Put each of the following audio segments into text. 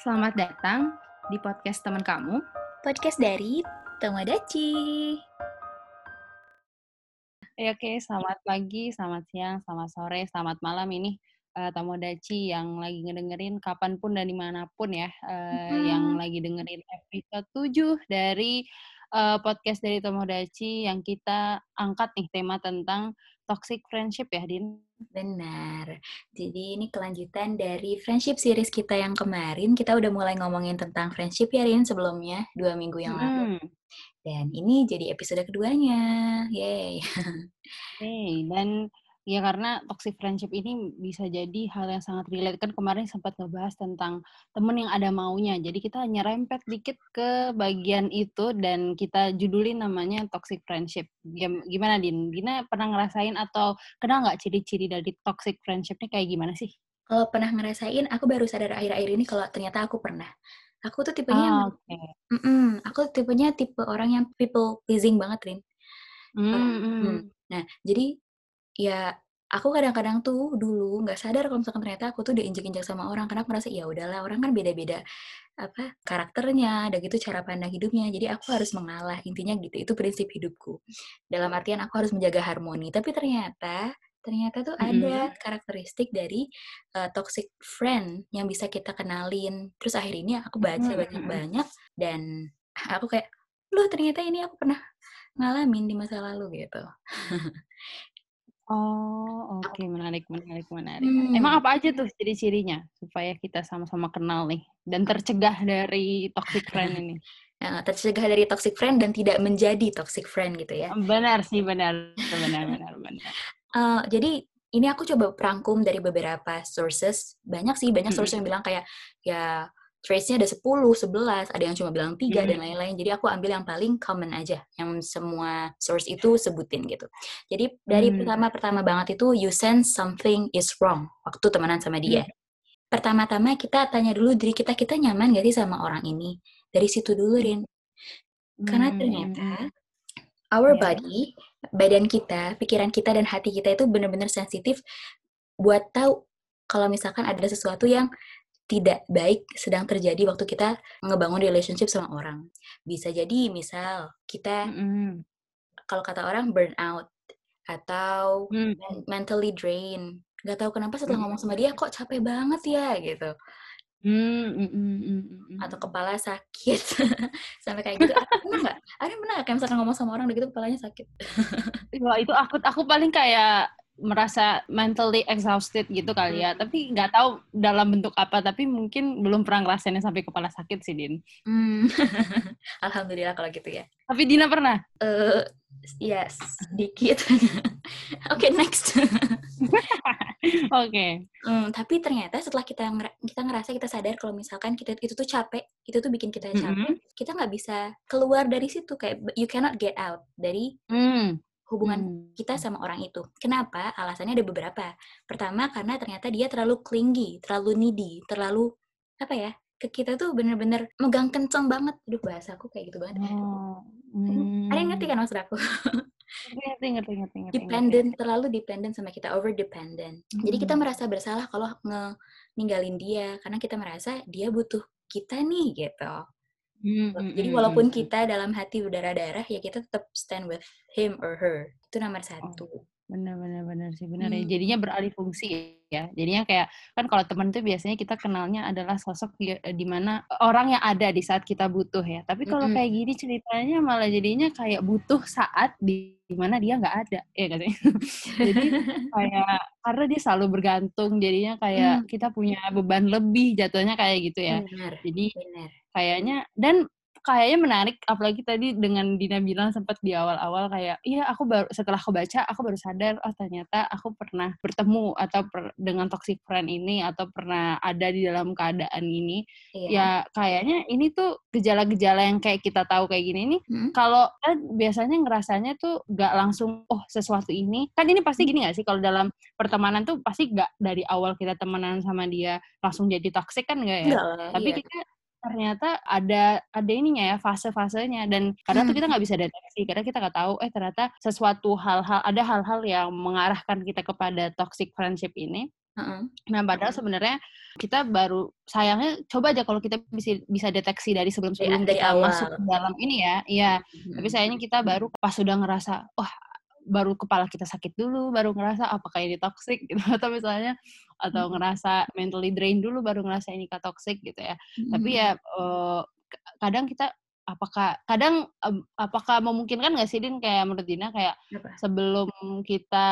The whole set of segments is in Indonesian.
Selamat datang di podcast teman kamu. Podcast dari Tomodachi. Ya, Oke, selamat pagi, selamat siang, selamat sore, selamat malam ini uh, Tomodachi yang lagi ngedengerin kapan pun dan di mana pun ya, uh, hmm. yang lagi dengerin episode 7 dari uh, podcast dari Tomodachi yang kita angkat nih tema tentang toxic friendship ya, Din? Benar. Jadi ini kelanjutan dari friendship series kita yang kemarin. Kita udah mulai ngomongin tentang friendship ya, Rin, sebelumnya, dua minggu yang hmm. lalu. Dan ini jadi episode keduanya. Yeay. Hey, dan Ya karena toxic friendship ini bisa jadi hal yang sangat relate. Kan kemarin sempat ngebahas tentang temen yang ada maunya. Jadi kita nyerempet dikit ke bagian itu dan kita judulin namanya toxic friendship. Gimana Din? Gina pernah ngerasain atau kenal nggak ciri-ciri dari toxic friendship ini kayak gimana sih? Kalau pernah ngerasain, aku baru sadar akhir-akhir ini kalau ternyata aku pernah. Aku tuh tipenya, oh, okay. mm -mm, aku tipenya tipe orang yang people pleasing banget, Rin. Mm -hmm. Nah, jadi ya aku kadang-kadang tuh dulu nggak sadar kalau misalkan ternyata aku tuh diinjek-injek sama orang karena aku merasa ya udahlah orang kan beda-beda apa karakternya ada gitu cara pandang hidupnya jadi aku harus mengalah intinya gitu itu prinsip hidupku. Dalam artian aku harus menjaga harmoni tapi ternyata ternyata tuh ada karakteristik dari uh, toxic friend yang bisa kita kenalin. Terus akhir ini aku baca banyak-banyak dan aku kayak loh ternyata ini aku pernah ngalamin di masa lalu gitu Oh, oke, menarik menarik menarik. Hmm. Emang apa aja tuh ciri-cirinya supaya kita sama-sama kenal nih dan tercegah dari toxic friend ini? Nah, tercegah dari toxic friend dan tidak menjadi toxic friend gitu ya. Benar sih, benar. Benar, benar, benar. Uh, jadi ini aku coba perangkum dari beberapa sources. Banyak sih, banyak sources yang bilang kayak ya trace-nya ada 10, 11, ada yang cuma bilang 3 hmm. dan lain-lain. Jadi aku ambil yang paling common aja, yang semua source itu sebutin gitu. Jadi dari hmm. pertama-pertama banget itu you sense something is wrong waktu temenan sama dia. Hmm. Pertama-tama kita tanya dulu diri kita, kita nyaman gak sih sama orang ini? Dari situ dulu, Rin. Karena hmm. ternyata our yeah. body, badan kita, pikiran kita, dan hati kita itu benar-benar sensitif buat tahu kalau misalkan ada sesuatu yang tidak baik sedang terjadi waktu kita ngebangun relationship sama orang. Bisa jadi misal kita mm-hmm. kalau kata orang burn out atau mm. mentally drain. Gak tahu kenapa setelah mm. ngomong sama dia kok capek banget ya gitu. Mm, mm, mm, mm, atau kepala sakit sampai kayak gitu ada pernah nggak ada pernah kayak misalkan ngomong sama orang gitu kepalanya sakit Wah itu aku aku paling kayak merasa mentally exhausted gitu kali ya. Hmm. Tapi nggak tahu dalam bentuk apa. Tapi mungkin belum pernah ngerasainnya sampai kepala sakit sih, Din. Hmm. Alhamdulillah kalau gitu ya. Tapi Dina pernah? Uh, yes, sedikit. Oke, okay, next. Oke. okay. Hmm, tapi ternyata setelah kita nger kita ngerasa kita sadar kalau misalkan kita itu tuh capek, itu tuh bikin kita capek, mm -hmm. kita nggak bisa keluar dari situ kayak you cannot get out dari mm hubungan hmm. kita sama orang itu. Kenapa? Alasannya ada beberapa. Pertama, karena ternyata dia terlalu clingy, terlalu needy, terlalu apa ya? Ke kita tuh bener-bener megang kenceng banget. Aduh, bahasa aku kayak gitu banget. Oh. Hmm. Ada yang ngerti kan maksud aku? ngerti, ngerti, ngerti, ngerti. Dependent, terlalu dependent sama kita, over dependent. Hmm. Jadi kita hmm. merasa bersalah kalau nge ninggalin dia karena kita merasa dia butuh kita nih gitu. Hmm, hmm, Jadi hmm, walaupun hmm. kita dalam hati berdarah-darah, ya kita tetap stand with him or her. Itu nomor satu. Oh, benar, benar, benar sih, benar ya. hmm. ya. Jadinya beralih fungsi ya. Jadinya kayak kan kalau teman itu biasanya kita kenalnya adalah sosok di, di mana orang yang ada di saat kita butuh ya. Tapi kalau hmm. kayak gini ceritanya malah jadinya kayak butuh saat di mana dia nggak ada, ya kan Jadi kayak karena dia selalu bergantung, jadinya kayak hmm. kita punya beban lebih jatuhnya kayak gitu ya. Benar, Jadi benar kayaknya dan kayaknya menarik apalagi tadi dengan Dina bilang sempat di awal-awal kayak iya aku baru setelah aku baca aku baru sadar oh ternyata aku pernah bertemu atau per, dengan toxic friend ini atau pernah ada di dalam keadaan ini iya. ya kayaknya ini tuh gejala-gejala yang kayak kita tahu kayak gini nih hmm? kalau kan biasanya ngerasanya tuh gak langsung oh sesuatu ini kan ini pasti gini gak sih kalau dalam pertemanan tuh pasti gak dari awal kita temenan sama dia langsung jadi toxic kan gak ya Enggak, tapi iya. kita ternyata ada ada ininya ya fase-fasenya dan kadang hmm. tuh kita nggak bisa deteksi karena kita nggak tahu eh ternyata sesuatu hal-hal ada hal-hal yang mengarahkan kita kepada toxic friendship ini. Nah, padahal sebenarnya kita baru sayangnya coba aja kalau kita bisa bisa deteksi dari sebelum-sebelum Dari- dari kita awal. masuk ke dalam ini ya. Iya, tapi Mm-mm. sayangnya kita baru pas sudah ngerasa wah baru kepala kita sakit dulu, baru ngerasa apakah ini toxic gitu atau misalnya atau Mm-mm. ngerasa mentally drained dulu baru ngerasa ini kah toxic gitu ya. Tapi ya eh, k- kadang kita apakah kadang apakah memungkinkan nggak sih Din kayak menurut Dina kayak Apa? sebelum kita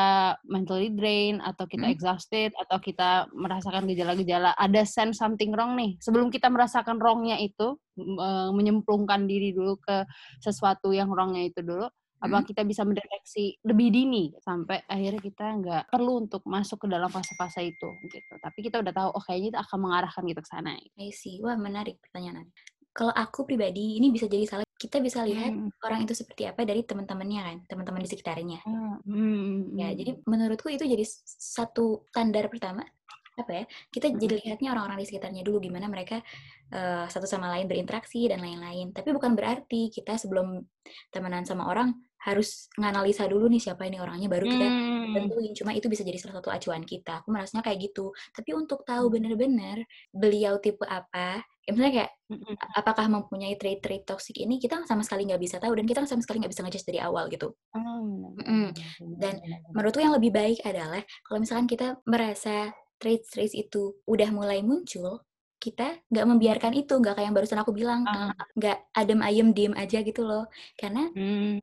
mentally drain atau kita Hmm. exhausted atau kita merasakan gejala-gejala ada sense something wrong nih sebelum kita merasakan wrongnya itu eh, menyemplungkan diri dulu ke sesuatu yang wrongnya itu dulu apa Hmm. kita bisa mendeteksi lebih dini sampai akhirnya kita nggak perlu untuk masuk ke dalam fase-fase itu gitu tapi kita udah tahu oh kayaknya itu akan mengarahkan kita ke sana I see. Wah, menarik pertanyaan. Kalau aku pribadi, ini bisa jadi salah. Kita bisa lihat Hmm. orang itu seperti apa dari teman-temannya kan, teman-teman di sekitarnya. Ah, hmm, Ya, hmm. jadi menurutku itu jadi satu standar pertama apa ya? Kita jadi lihatnya orang-orang di sekitarnya dulu gimana mereka eh, satu sama lain berinteraksi dan lain-lain. Tapi bukan berarti kita sebelum temenan sama orang harus nganalisa dulu nih siapa ini orangnya baru kita Hmm. tentuin. Cuma itu bisa jadi salah satu acuan kita. Aku merasanya kayak gitu. Tapi untuk tahu Hmm. bener-bener beliau tipe apa, ya misalnya kayak Mm-mm. apakah mempunyai trait-trait toxic ini kita sama sekali nggak bisa tahu dan kita sama sekali nggak bisa ngejudge dari awal gitu. Benar, benar, Dan menurutku yang lebih baik adalah kalau misalkan kita merasa traits-traits itu udah mulai muncul, kita nggak membiarkan itu, nggak kayak yang barusan aku bilang, Ah. nggak adem ayem diem aja gitu loh. Karena Hmm.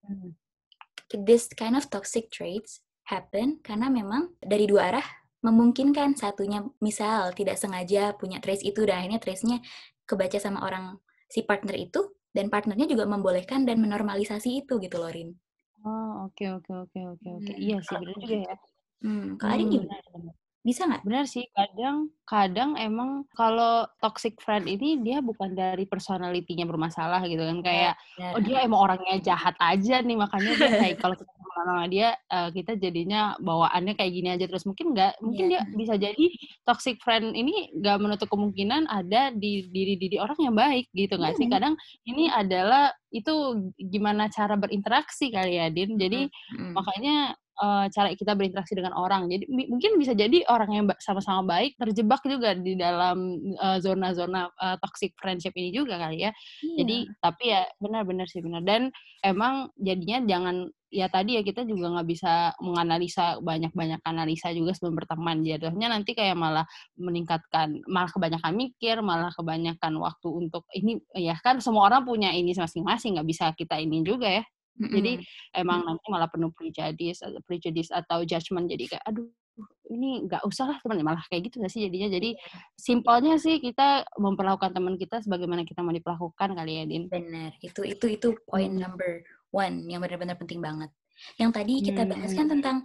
This kind of toxic traits happen karena memang dari dua arah memungkinkan satunya misal tidak sengaja punya traits itu dan akhirnya traitsnya kebaca sama orang si partner itu dan partnernya juga membolehkan dan menormalisasi itu gitu loh Rin. Oh, oke oke oke oke oke. Hmm, Iya sih, benar juga ya. Hmm, kalau Hmm, gimana? Bisa nggak? Benar sih, kadang kadang emang kalau toxic friend ini dia bukan dari personality-nya bermasalah gitu kan. Kayak Benar. oh dia emang orangnya jahat aja nih makanya dia kayak kalau kita sama dia eh, kita jadinya bawaannya kayak gini aja terus mungkin nggak mungkin Iya. dia bisa jadi toxic friend ini nggak menutup kemungkinan ada di diri diri orang yang baik gitu nggak sih Hmm. kadang ini adalah itu gimana cara berinteraksi kali ya Din jadi Mm-mm. makanya eh, cara kita berinteraksi dengan orang. Jadi mungkin bisa jadi orang yang sama-sama baik terjebak juga di dalam eh, zona-zona eh, toxic friendship ini juga kali ya. Iya. jadi tapi ya benar-benar sih benar. Dan emang jadinya jangan ya tadi ya kita juga nggak bisa menganalisa banyak-banyak analisa juga sebelum berteman. Jadinya nanti kayak malah meningkatkan malah kebanyakan mikir malah kebanyakan waktu untuk ini. Ya kan semua orang punya ini masing-masing nggak bisa kita ini juga ya Mm-mm. jadi emang nanti malah penuh prejudice prejudice atau judgment jadi kayak aduh ini nggak usah lah teman malah kayak gitu nggak sih jadinya jadi simpelnya sih kita memperlakukan teman kita sebagaimana kita mau diperlakukan kali ya Din Benar, itu itu itu poin Hmm. number one yang benar-benar penting banget. Yang tadi kita bahas kan Hmm. tentang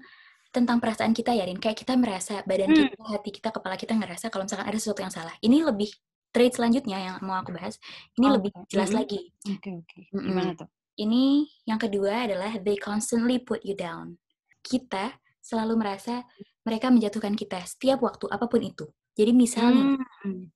tentang perasaan kita ya, Rin. Kayak kita merasa badan Hmm. kita, hati kita, kepala kita ngerasa kalau misalkan ada sesuatu yang salah. Ini lebih trait selanjutnya yang mau aku bahas. Ini lebih Oke. jelas Mm-mm. lagi. oke oke Mm-mm. gimana tuh Ini yang kedua adalah they constantly put you down. Kita selalu merasa mereka menjatuhkan kita setiap waktu apa pun itu. Jadi misalnya Hmm.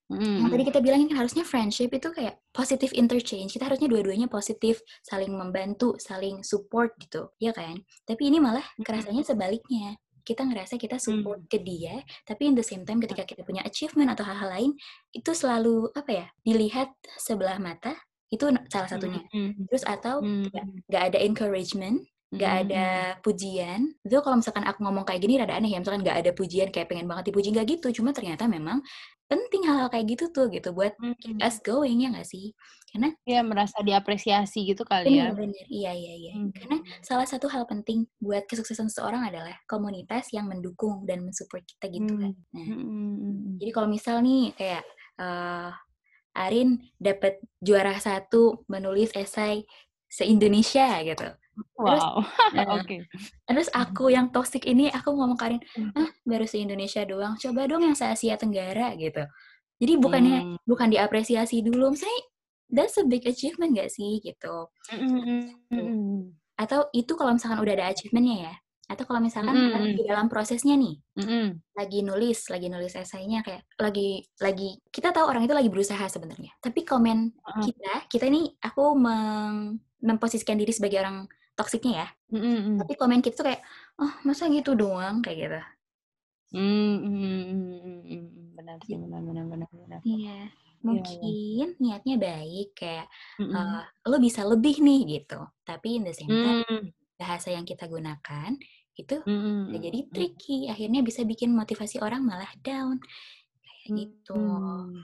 yang tadi kita bilangin kan harusnya friendship itu kayak positive interchange. Kita harusnya dua-duanya positif, saling membantu, saling support gitu, ya kan? Tapi ini malah kerasanya sebaliknya. Kita ngerasa kita support ke dia, tapi in the same time ketika kita punya achievement atau hal-hal lain, itu selalu apa ya? Dilihat sebelah mata, itu salah satunya. Hmm. Terus atau Hmm. nggak ada encouragement, nggak Hmm. ada pujian. Itu kalau misalkan aku ngomong kayak gini rada aneh ya, misalkan nggak ada pujian kayak pengen banget dipuji nggak gitu. Cuma ternyata memang penting hal-hal kayak gitu tuh gitu buat Hmm. keep us going ya nggak sih? Karena ya merasa diapresiasi gitu kali ya bener-bener iya iya iya. Hmm. Karena salah satu hal penting buat kesuksesan seseorang adalah komunitas yang mendukung dan mensupport kita gitu kan. Nah, Hmm. jadi kalau misal nih kayak eh, Arin dapat juara satu menulis esai se-Indonesia gitu. wow Nah, oke Terus aku yang toxic ini aku ngomong Karin, Hmm. ah baru se Indonesia doang, coba dong yang se Asia Tenggara gitu. Jadi bukannya Hmm. bukan diapresiasi dulu, misalnya that's a big achievement gak sih gitu. Hmm. Atau itu kalau misalkan udah ada achievementnya ya. Atau kalau misalkan Mm-mm. kita di dalam prosesnya nih, Hmm. lagi nulis, lagi nulis esainya kayak lagi lagi kita tahu orang itu lagi berusaha sebenarnya. Tapi komen Ah. kita, kita ini aku meng, memposisikan diri sebagai orang toksiknya ya. Hmm. Tapi komen kita tuh kayak, oh masa gitu doang kayak gitu. Hmm, hmm, hmm, hmm, hmm, benar sih, benar benar benar benar. Iya, Iya iya. mungkin niatnya baik kayak, eee, Mhm. lo bisa lebih nih gitu, tapi in the same time Mmm. Bahasa yang kita gunakan itu Mhm bisa jadi mhm. tricky, akhirnya bisa bikin motivasi orang malah down, kayak gitu. Mhm.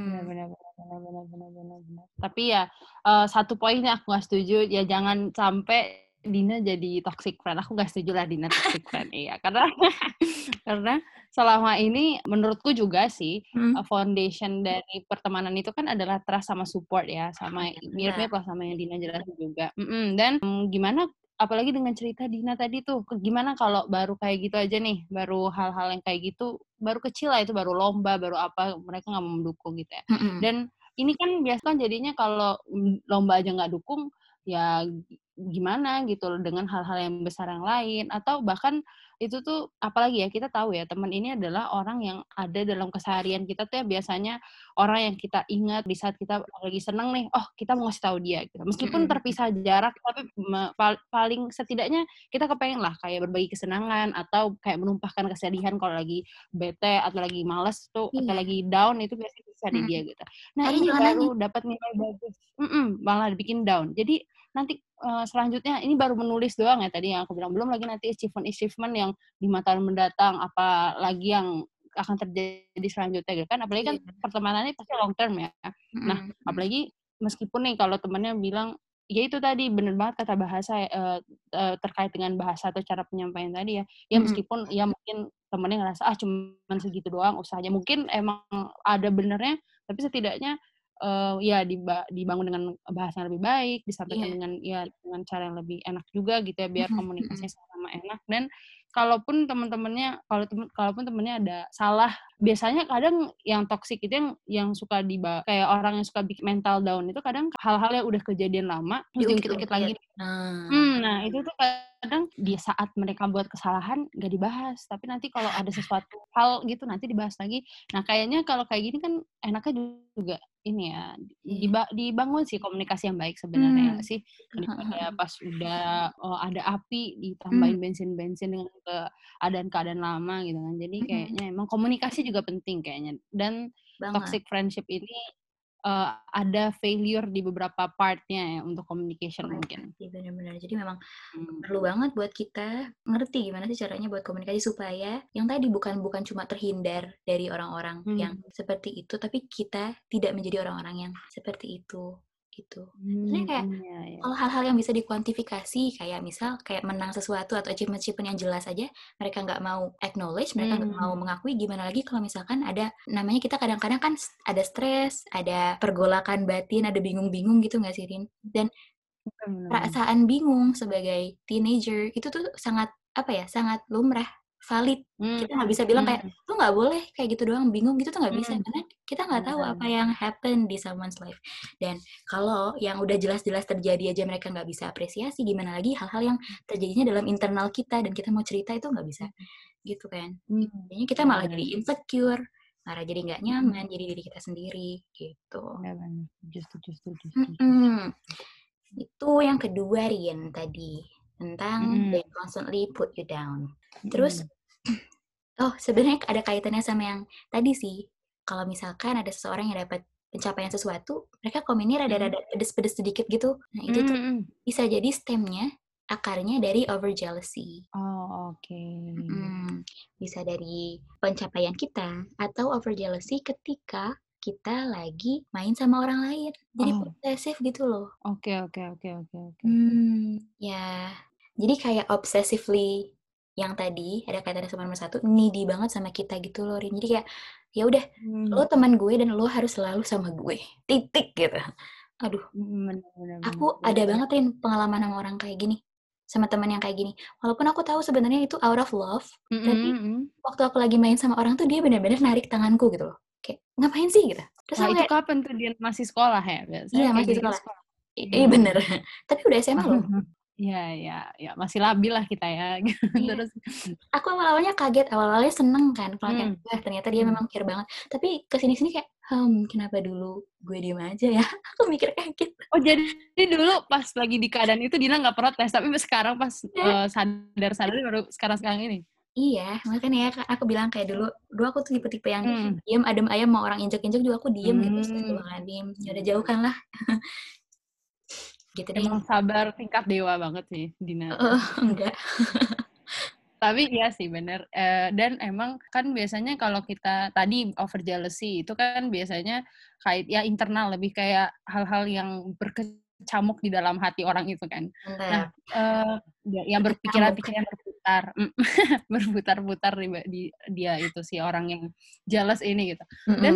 Benar Mhm. benar benar benar benar benar benar benar. Tapi ya, eee, satu poin yang aku nggak setuju, ya jangan sampai Dina jadi toxic friend. Aku nggak setuju lah Dina toxic friend, iya. Karena karena selama ini menurutku juga sih, Mhm. eee, foundation dari pertemanan itu kan adalah trust sama support ya, sama benar. mirip-mirip lah sama yang Dina jelasin juga. Mhm, dan, mmm, gimana apalagi dengan cerita Dina tadi tuh, gimana kalau baru kayak gitu aja nih, baru hal-hal yang kayak gitu, baru kecil lah itu, baru lomba, baru apa, mereka nggak mau mendukung gitu ya. Mhm. Dan ini kan biasa kan jadinya kalau, lomba aja nggak dukung, ya gimana gitu loh dengan hal-hal yang besar yang lain, atau bahkan itu tuh apalagi ya, kita tahu ya teman ini adalah orang yang ada dalam keseharian kita tuh ya biasanya orang yang kita ingat di saat kita lagi seneng nih, oh kita mau ngasih tahu dia gitu. Meskipun terpisah jarak, tapi paling setidaknya kita kepengen lah kayak berbagi kesenangan atau kayak menumpahkan kesedihan kalau lagi bete atau lagi males tuh atau Iya. lagi down itu biasanya bisa di dia gitu. Nah Kadang ini baru dapat nilai bagus mhm, malah dibikin down. Jadi nanti, eee, selanjutnya ini baru menulis doang ya tadi yang aku bilang, belum lagi nanti achievement-achievement yang 5 tahun mendatang, apalagi yang akan terjadi selanjutnya gitu kan. Apalagi kan Iya. pertemanannya pasti long term ya. Nah, apalagi meskipun nih kalau temennya bilang ya itu tadi bener banget kata bahasa, eee, terkait dengan bahasa atau cara penyampaian tadi ya. Ya meskipun ya mungkin temennya ngerasa, ah cuman segitu doang usahanya, mungkin emang ada benernya, tapi setidaknya, eee, ya diba dibangun dengan bahasa yang lebih baik, disampaikan Iya. dengan ya dengan cara yang lebih enak juga gitu ya, biar Mhm komunikasinya mhm. sama-sama enak. Dan kalaupun temen-temennya kalau temen kalaupun temennya ada salah, biasanya kadang yang toxic itu yang yang suka diba kayak orang yang suka bikin mental down itu kadang hal-hal yang udah kejadian lama, terus diungkit-ungkit Diungkit-ungkit. lagi. Nah. Mmm, nah itu tuh kadang di saat mereka buat kesalahan nggak dibahas, tapi nanti kalau ada sesuatu hal gitu nanti dibahas lagi. Nah kayaknya kalau kayak gini kan enaknya juga ini ya, Iya. diba dibangun sih komunikasi yang baik sebenarnya, nggak sih? Daripada pas udah, eee, ada api ditambahin bensin-bensin dengan keadaan-keadaan lama gitu kan. Jadi Mhm. kayaknya emang komunikasi juga penting kayaknya. Dan Banget. toxic friendship ini, eee, ada failure di beberapa part-nya ya untuk communication mungkin. Komunikasi, bener bener. Jadi memang Mmm. perlu banget buat kita ngerti gimana sih caranya buat komunikasi supaya yang tadi bukan bukan cuma terhindar dari orang-orang yang Mmm. seperti itu, tapi kita tidak menjadi orang-orang yang seperti itu, gitu. Sebenarnya Mmm, kayak iya iya. kalau hal-hal yang bisa dikuantifikasi kayak misal kayak menang sesuatu atau achievement-achievement yang jelas aja mereka nggak mau acknowledge, mereka nggak mau Mmm. mengakui, gimana lagi kalau misalkan ada namanya kita kadang-kadang kan ada stres, ada pergolakan batin, ada bingung-bingung gitu nggak sih, Rin? Dan perasaan bingung sebagai teenager itu tuh sangat, apa ya, sangat lumrah, valid. Mmm, Kita nggak bisa bilang kayak, mmm. "Lu nggak boleh kayak gitu doang, bingung," gitu tuh nggak bisa. Mmm. Karena kita nggak tahu apa yang happen di someone's life. Dan kalau yang udah jelas-jelas terjadi aja mereka nggak bisa apresiasi, gimana lagi hal-hal yang terjadinya dalam internal kita dan kita mau cerita itu nggak bisa, gitu kan. Mmm, Jadinya kita malah jadi insecure, malah jadi nggak Mhm. nyaman, jadi diri kita sendiri, gitu. Bener. Setuju setuju setuju setuju. Mhm. Itu yang kedua, Rin, tadi, tentang Mhm. they constantly put you down. Terus, oh sebenarnya ada kaitannya sama yang tadi sih, kalau misalkan ada seseorang yang dapat pencapaian sesuatu, mereka komennya rada-rada pedes-pedes sedikit gitu. Nah itu tuh bisa jadi stem-nya, akarnya dari over jealousy. Oh, oke. Mhm. Bisa dari pencapaian kita atau over jealousy ketika kita lagi main sama orang lain. Jadi Oh. posesif gitu loh. Oke oke oke oke oke. Mmm, ya. Jadi kayak obsessively yang tadi ada kaitannya sama nomor 1, needy banget sama kita gitu loh, Rin. Jadi kayak, ya udah, Mmm. lo teman gue dan lo harus selalu sama gue, titik gitu. Aduh, Mhm, bener bener aku bener ada banget, Rin, pengalaman sama orang kayak gini, sama teman yang kayak gini. Walaupun aku tahu sebenarnya itu out of love, Mhm tapi mhm. waktu aku lagi main sama orang tuh dia bener-bener narik tanganku gitu loh. Kayak, "Ngapain sih?" Gitu. Terus Wah, aku itu kayak kapan tuh dia masih sekolah ya? Biasanya Iya, masih gini-gini sekolah. sekolah. I iya bener, tapi udah SMA loh. Iya iya iya, masih labil lah kita ya, Iya. terus Aku awal-awalnya kaget, awal-awalnya seneng kan, kalau kayak, Mmm. wah ternyata dia Mmm. memang care banget. Tapi ke sini-sini kayak, hmm, kenapa dulu gue diem aja ya? Aku mikir kayak gitu. Oh, jadi dulu pas lagi di keadaan itu Dina nggak protes, tapi sekarang pas, Iya. eee, sadar-sadar baru sekarang-sekarang ini? Iya, makanya ya aku bilang kayak dulu, dulu aku tuh tipe-tipe yang hmm. diem, adem ayam, mau orang injek-injek juga aku diem gitu, hmm. gitu. Astagfirullahaladzim. Ya udah jauhkan lah. gitu deh. Emang sabar tingkat dewa banget sih, Dina. Uh, enggak. Tapi iya sih bener. Uh, dan emang kan biasanya kalau kita tadi over jealousy itu kan biasanya kayak ya internal lebih kayak hal-hal yang berkecamuk di dalam hati orang itu kan. Nah, nah uh, yang berpikiran-pikiran berputar, berputar-putar di, di dia itu sih orang yang jealous ini gitu. Mm -hmm. Dan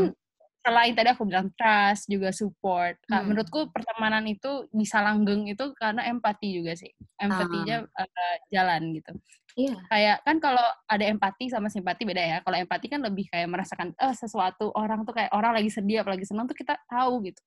selain tadi aku bilang trust juga support. Nah, hmm. menurutku pertemanan itu bisa langgeng itu karena empati juga sih. Empatinya uh. uh, jalan gitu. Iya. Kayak kan kalau ada empati sama simpati beda ya. Kalau empati kan lebih kayak merasakan eh sesuatu orang tuh kayak orang lagi sedih apalagi senang tuh kita tahu gitu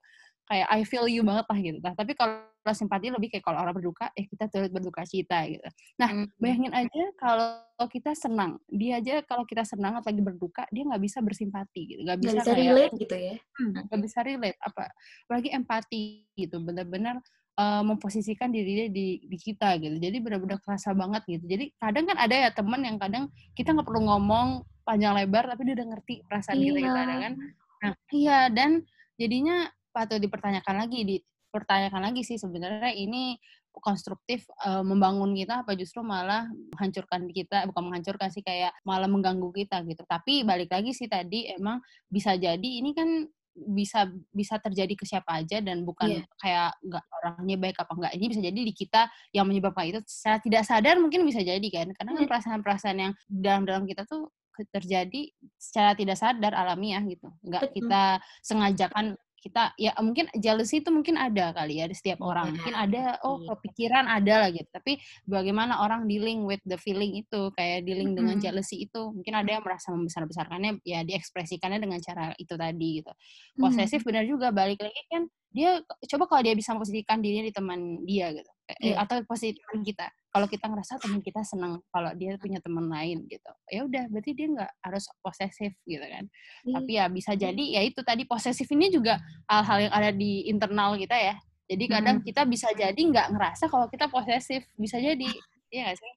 kayak I feel you banget lah gitu. Nah, tapi kalau simpati lebih kayak kalau orang berduka, eh kita turut berduka cita gitu. Nah, hmm. bayangin aja kalau kita senang, dia aja kalau kita senang atau lagi berduka, dia nggak bisa bersimpati gitu, nggak bisa, bisa kayak, relate gitu ya. Hmm, nggak bisa relate apa, apalagi empati gitu, benar-benar uh, memposisikan diri dia di, di kita gitu. Jadi benar-benar kerasa banget gitu. Jadi kadang kan ada ya teman yang kadang kita nggak perlu ngomong panjang lebar, tapi dia udah ngerti perasaan iya. kita gitu ada kan. Nah, iya dan jadinya patut dipertanyakan lagi dipertanyakan lagi sih sebenarnya ini konstruktif uh, membangun kita apa justru malah menghancurkan kita bukan menghancurkan sih kayak malah mengganggu kita gitu. Tapi balik lagi sih tadi emang bisa jadi ini kan bisa bisa terjadi ke siapa aja dan bukan yeah. kayak nggak orangnya baik apa enggak ini bisa jadi di kita yang menyebabkan itu secara tidak sadar mungkin bisa jadi kan. Karena kan perasaan-perasaan yang dalam dalam kita tuh terjadi secara tidak sadar alamiah gitu. Nggak kita sengajakan kita ya mungkin jealousy itu mungkin ada kali ya di setiap orang. Mungkin ada oh iya. kepikiran ada lah gitu. Tapi bagaimana orang dealing with the feeling itu kayak dealing dengan jealousy itu mungkin ada yang merasa membesar-besarkannya ya diekspresikannya dengan cara itu tadi gitu. Posesif benar juga balik lagi kan dia coba kalau dia bisa memposisikan dirinya di teman dia gitu yeah. atau posisi teman kita kalau kita ngerasa teman kita senang kalau dia punya teman lain gitu ya udah berarti dia nggak harus posesif gitu kan yeah. tapi ya bisa jadi ya itu tadi posesif ini juga hal-hal yang ada di internal kita ya jadi kadang hmm. kita bisa jadi nggak ngerasa kalau kita posesif bisa jadi ya gak sih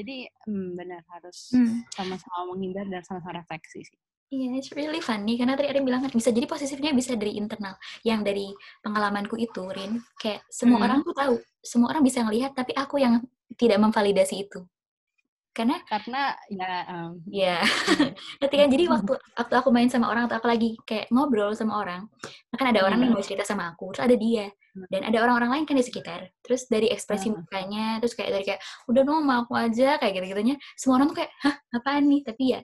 jadi hmm, benar harus hmm. sama-sama menghindar dan sama-sama refleksi sih Iya, yeah, it's really funny karena tadi Arin bilang kan bisa jadi positifnya bisa dari internal. Yang dari pengalamanku itu, Rin, kayak semua hmm. orang tuh tahu, semua orang bisa ngelihat, tapi aku yang tidak memvalidasi itu. Karena karena ya um, ya ketika jadi waktu waktu aku main sama orang atau aku lagi kayak ngobrol sama orang, kan ada orang yang mau cerita sama aku, terus ada dia dan ada orang-orang lain kan di sekitar. Terus dari ekspresi hmm. mukanya terus kayak dari kayak udah dong mau aku aja kayak gitu gitunya semua orang tuh kayak hah apaan nih? Tapi ya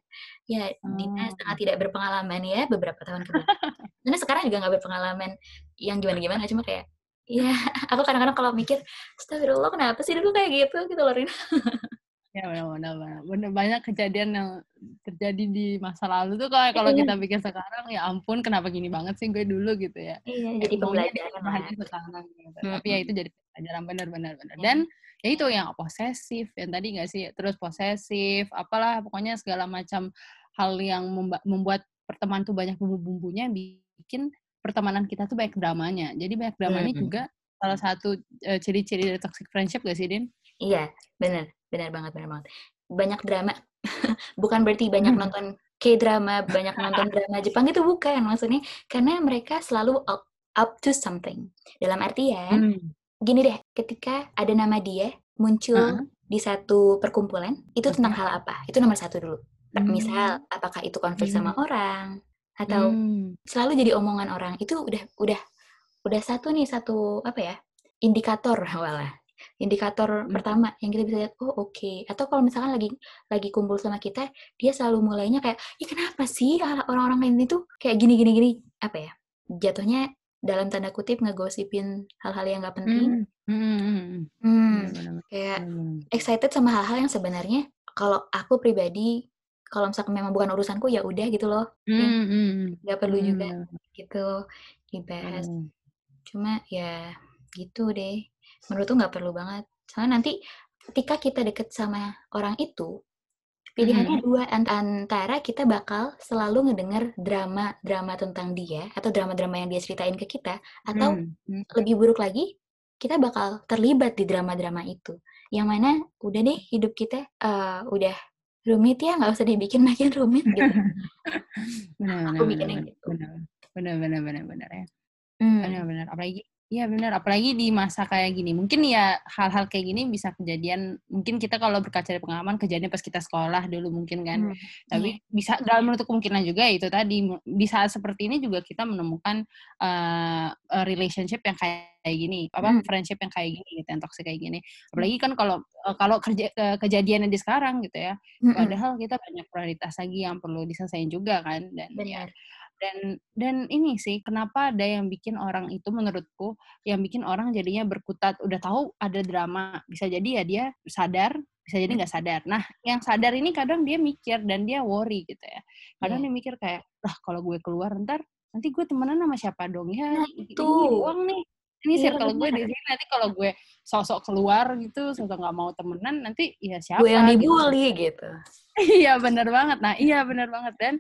ya hmm. Dina sangat tidak berpengalaman ya beberapa tahun ke belakang karena sekarang juga nggak berpengalaman yang gimana gimana cuma kayak ya aku kadang-kadang kalau mikir astagfirullah kenapa sih dulu kayak gitu? Gitu loh Rina Ya benar benar banyak kejadian yang terjadi di masa lalu tuh kalau kalau kita pikir sekarang ya ampun kenapa gini banget sih gue dulu gitu ya. Iya, jadi pembelajaran sekarang gitu. Hmm. Tapi ya itu jadi pelajaran benar benar. Dan ya itu yang posesif yang tadi nggak sih terus posesif apalah pokoknya segala macam hal yang membuat pertemanan tuh banyak bumbu-bumbunya bikin pertemanan kita tuh banyak dramanya. Jadi banyak dramanya hmm. juga salah satu uh, ciri-ciri dari toxic friendship gak sih, Din? Iya, benar benar banget benar banget banyak drama bukan berarti banyak nonton K-drama banyak nonton drama Jepang itu bukan maksudnya karena mereka selalu up, up to something dalam artian hmm. gini deh ketika ada nama dia muncul uh -huh. di satu perkumpulan itu okay. tentang hal apa itu nomor satu dulu hmm. misal apakah itu konflik hmm. sama orang atau hmm. selalu jadi omongan orang itu udah udah udah satu nih satu apa ya indikator walah indikator hmm. pertama yang kita bisa lihat oh oke okay. atau kalau misalkan lagi lagi kumpul sama kita dia selalu mulainya kayak ya kenapa sih orang-orang lain itu kayak gini gini gini apa ya jatuhnya dalam tanda kutip ngegosipin hal-hal yang nggak penting hmm. Hmm. Hmm. hmm. kayak excited sama hal-hal yang sebenarnya kalau aku pribadi kalau misalkan memang bukan urusanku ya udah gitu loh hmm. nggak perlu hmm. juga gitu dibahas hmm. cuma ya gitu deh menurutku nggak perlu banget soalnya nanti ketika kita deket sama orang itu pilihannya hmm. dua antara kita bakal selalu ngedenger drama drama tentang dia atau drama drama yang dia ceritain ke kita atau hmm. lebih buruk lagi kita bakal terlibat di drama drama itu yang mana udah deh hidup kita uh, udah rumit ya nggak usah dibikin makin rumit gitu benar, aku bikinnya benar, gitu benar, benar, benar, benar, benar ya. hmm. Benar, benar. Apalagi, iya benar. Apalagi di masa kayak gini. Mungkin ya hal-hal kayak gini bisa kejadian. Mungkin kita kalau berkaca dari pengalaman kejadian pas kita sekolah dulu mungkin kan. Hmm. Tapi Iya. bisa dalam menutup kemungkinan juga ya itu tadi di saat seperti ini juga kita menemukan uh, relationship yang kayak gini, apa Hmm. friendship yang kayak gini gitu, yang toxic kayak gini. Apalagi kan kalau uh, kalau kerja ke, kejadiannya di sekarang gitu ya. Mm-mm. Padahal kita banyak prioritas lagi yang perlu diselesaikan juga kan dan ya benar dan dan ini sih kenapa ada yang bikin orang itu menurutku yang bikin orang jadinya berkutat. Udah tahu ada drama bisa jadi ya dia sadar bisa jadi nggak sadar. Nah yang sadar ini kadang dia mikir dan dia worry gitu ya. Kadang Iya. dia mikir kayak lah kalau gue keluar ntar nanti gue temenan sama siapa dong ya? Nah, itu. doang nih. Ini Iya, circle gue di sini. Nanti kalau gue sosok keluar gitu sosok nggak mau temenan nanti ya siapa gue yang gitu. dibully gitu. Iya benar banget. Nah iya benar banget. Dan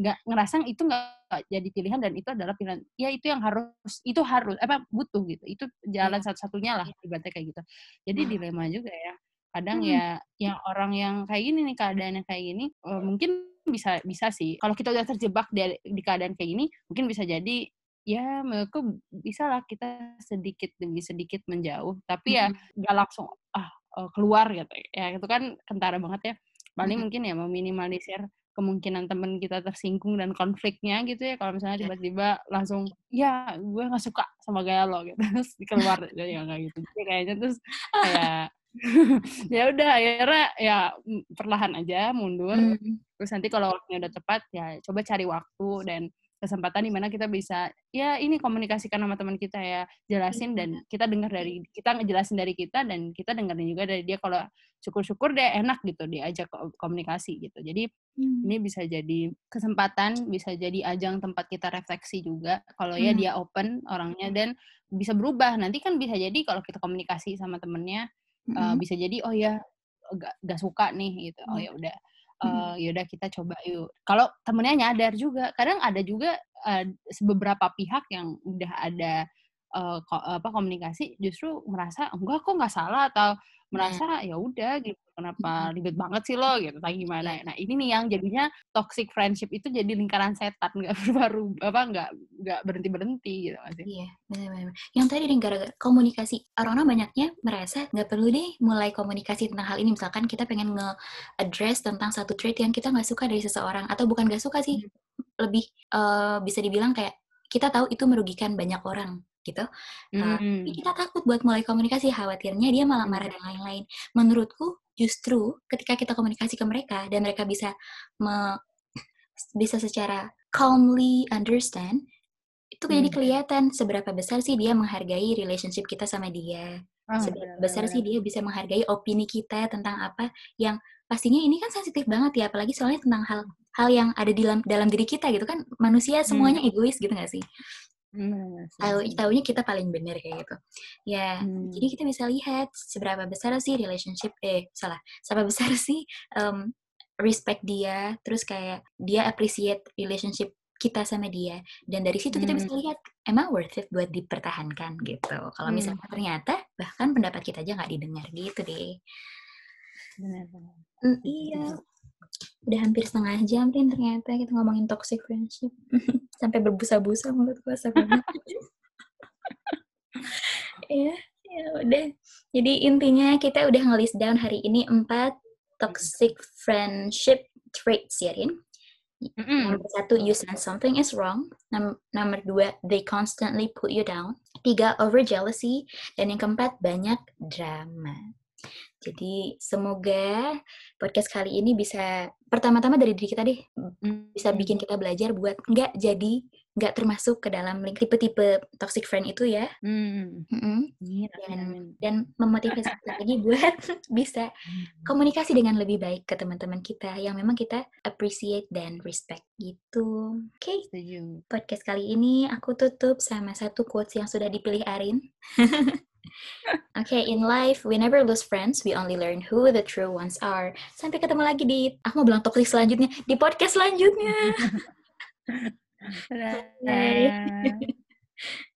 nggak ngerasa itu nggak jadi pilihan dan itu adalah pilihan. Ya itu yang harus itu harus apa butuh gitu. Itu jalan satu-satunya lah ibaratnya kayak gitu. Jadi Hmm. dilema juga ya. Kadang Hmm. ya yang orang yang kayak gini nih keadaannya kayak gini eh, mungkin bisa bisa sih. Kalau kita udah terjebak di, di keadaan kayak gini mungkin bisa jadi ya menurutku bisa lah kita sedikit demi sedikit menjauh. Tapi ya Mm-mm. nggak langsung ah eh, keluar gitu. Ya itu kan kentara banget ya. Paling Mm-mm. mungkin ya meminimalisir kemungkinan temen kita tersinggung dan konfliknya gitu ya kalau misalnya Iya. tiba-tiba langsung ya gue nggak suka sama gaya lo gitu terus keluar ya nggak gitu jadi kayaknya terus kayak ya udah akhirnya ya mm, perlahan aja mundur Hmm. terus nanti kalau waktunya udah tepat ya coba cari waktu dan kesempatan di mana kita bisa ya ini komunikasikan sama teman kita ya jelasin dan kita dengar dari kita ngejelasin dari kita dan kita dengerin juga dari dia kalau syukur-syukur dia enak gitu diajak ko- komunikasi gitu jadi Hmm. ini bisa jadi kesempatan bisa jadi ajang tempat kita refleksi juga kalau ya Hmm. dia open orangnya dan bisa berubah nanti kan bisa jadi kalau kita komunikasi sama temennya uh, Mm-mm. bisa jadi oh ya gak, gak suka nih gitu oh Iya. ya udah. Uh, yaudah kita coba yuk. Kalau temennya nyadar juga. Kadang ada juga uh, beberapa pihak yang udah ada uh, ko- apa komunikasi justru merasa enggak kok nggak salah? Atau merasa ya udah gitu. Kenapa ribet banget sih lo? gitu. Kayak gimana. Iya. nah ini nih yang jadinya toxic friendship itu jadi lingkaran setan. Nggak baru apa nggak nggak berhenti berhenti gitu masih Iya, benar-benar. Yang tadi nih gara-gara komunikasi, orang-orang banyaknya merasa nggak perlu deh mulai komunikasi tentang hal ini. Misalkan kita pengen nge-address tentang satu trait yang kita nggak suka dari seseorang, atau bukan nggak suka sih, lebih eh, bisa dibilang kayak kita tahu itu merugikan banyak orang gitu. Uh, Hmm. tapi kita takut buat mulai komunikasi, khawatirnya dia malah Hmm. marah dan lain-lain. Menurutku justru ketika kita komunikasi ke mereka dan mereka bisa me- bisa secara calmly understand, itu jadi Hmm. kelihatan seberapa besar sih dia menghargai relationship kita sama dia. Ah, Seberapa benar, besar sih dia bisa menghargai opini kita tentang apa yang pastinya ini kan sensitif banget ya, apalagi soalnya tentang hal hal yang ada di dalam dalam diri kita gitu kan manusia semuanya egois gitu gak sih? Tahu tahunya kita paling benar kayak gitu. Ya, Hmm. jadi kita bisa lihat seberapa besar sih relationship eh salah, seberapa besar sih em, respect dia, terus kayak dia appreciate relationship kita sama dia dan dari situ kita Hmm. bisa lihat emang worth it buat dipertahankan gitu. Kalau Hmm. misalnya ternyata bahkan pendapat kita aja nggak didengar gitu deh. benar benar Hmm, iya. Udah hampir setengah jam Rin ternyata kita ngomongin toxic friendship. Sampai berbusa-busa mulut gue banget. ya, ya udah. Jadi intinya kita udah ngelis down hari ini empat toxic friendship traits ya Rin. Mm-mm. Nomor satu, you sense something is wrong. Nom- nomor dua, they constantly put you down. Tiga, over jealousy. Dan yang keempat, banyak drama. Jadi semoga podcast kali ini bisa pertama-tama dari diri kita deh bisa bikin kita belajar buat nggak jadi nggak termasuk ke dalam link tipe-tipe toxic friend itu ya Hmm. Amin, dan dan memotivasi kita lagi buat bisa komunikasi dengan lebih baik ke teman-teman kita yang memang kita appreciate dan respect gitu. Oke, Setuju. podcast kali ini aku tutup sama satu quotes yang sudah dipilih Arin. Oke, in life we never lose friends, we only learn who the true ones are. Sampai ketemu lagi di aku mau bilang toxic selanjutnya di podcast selanjutnya. Bye.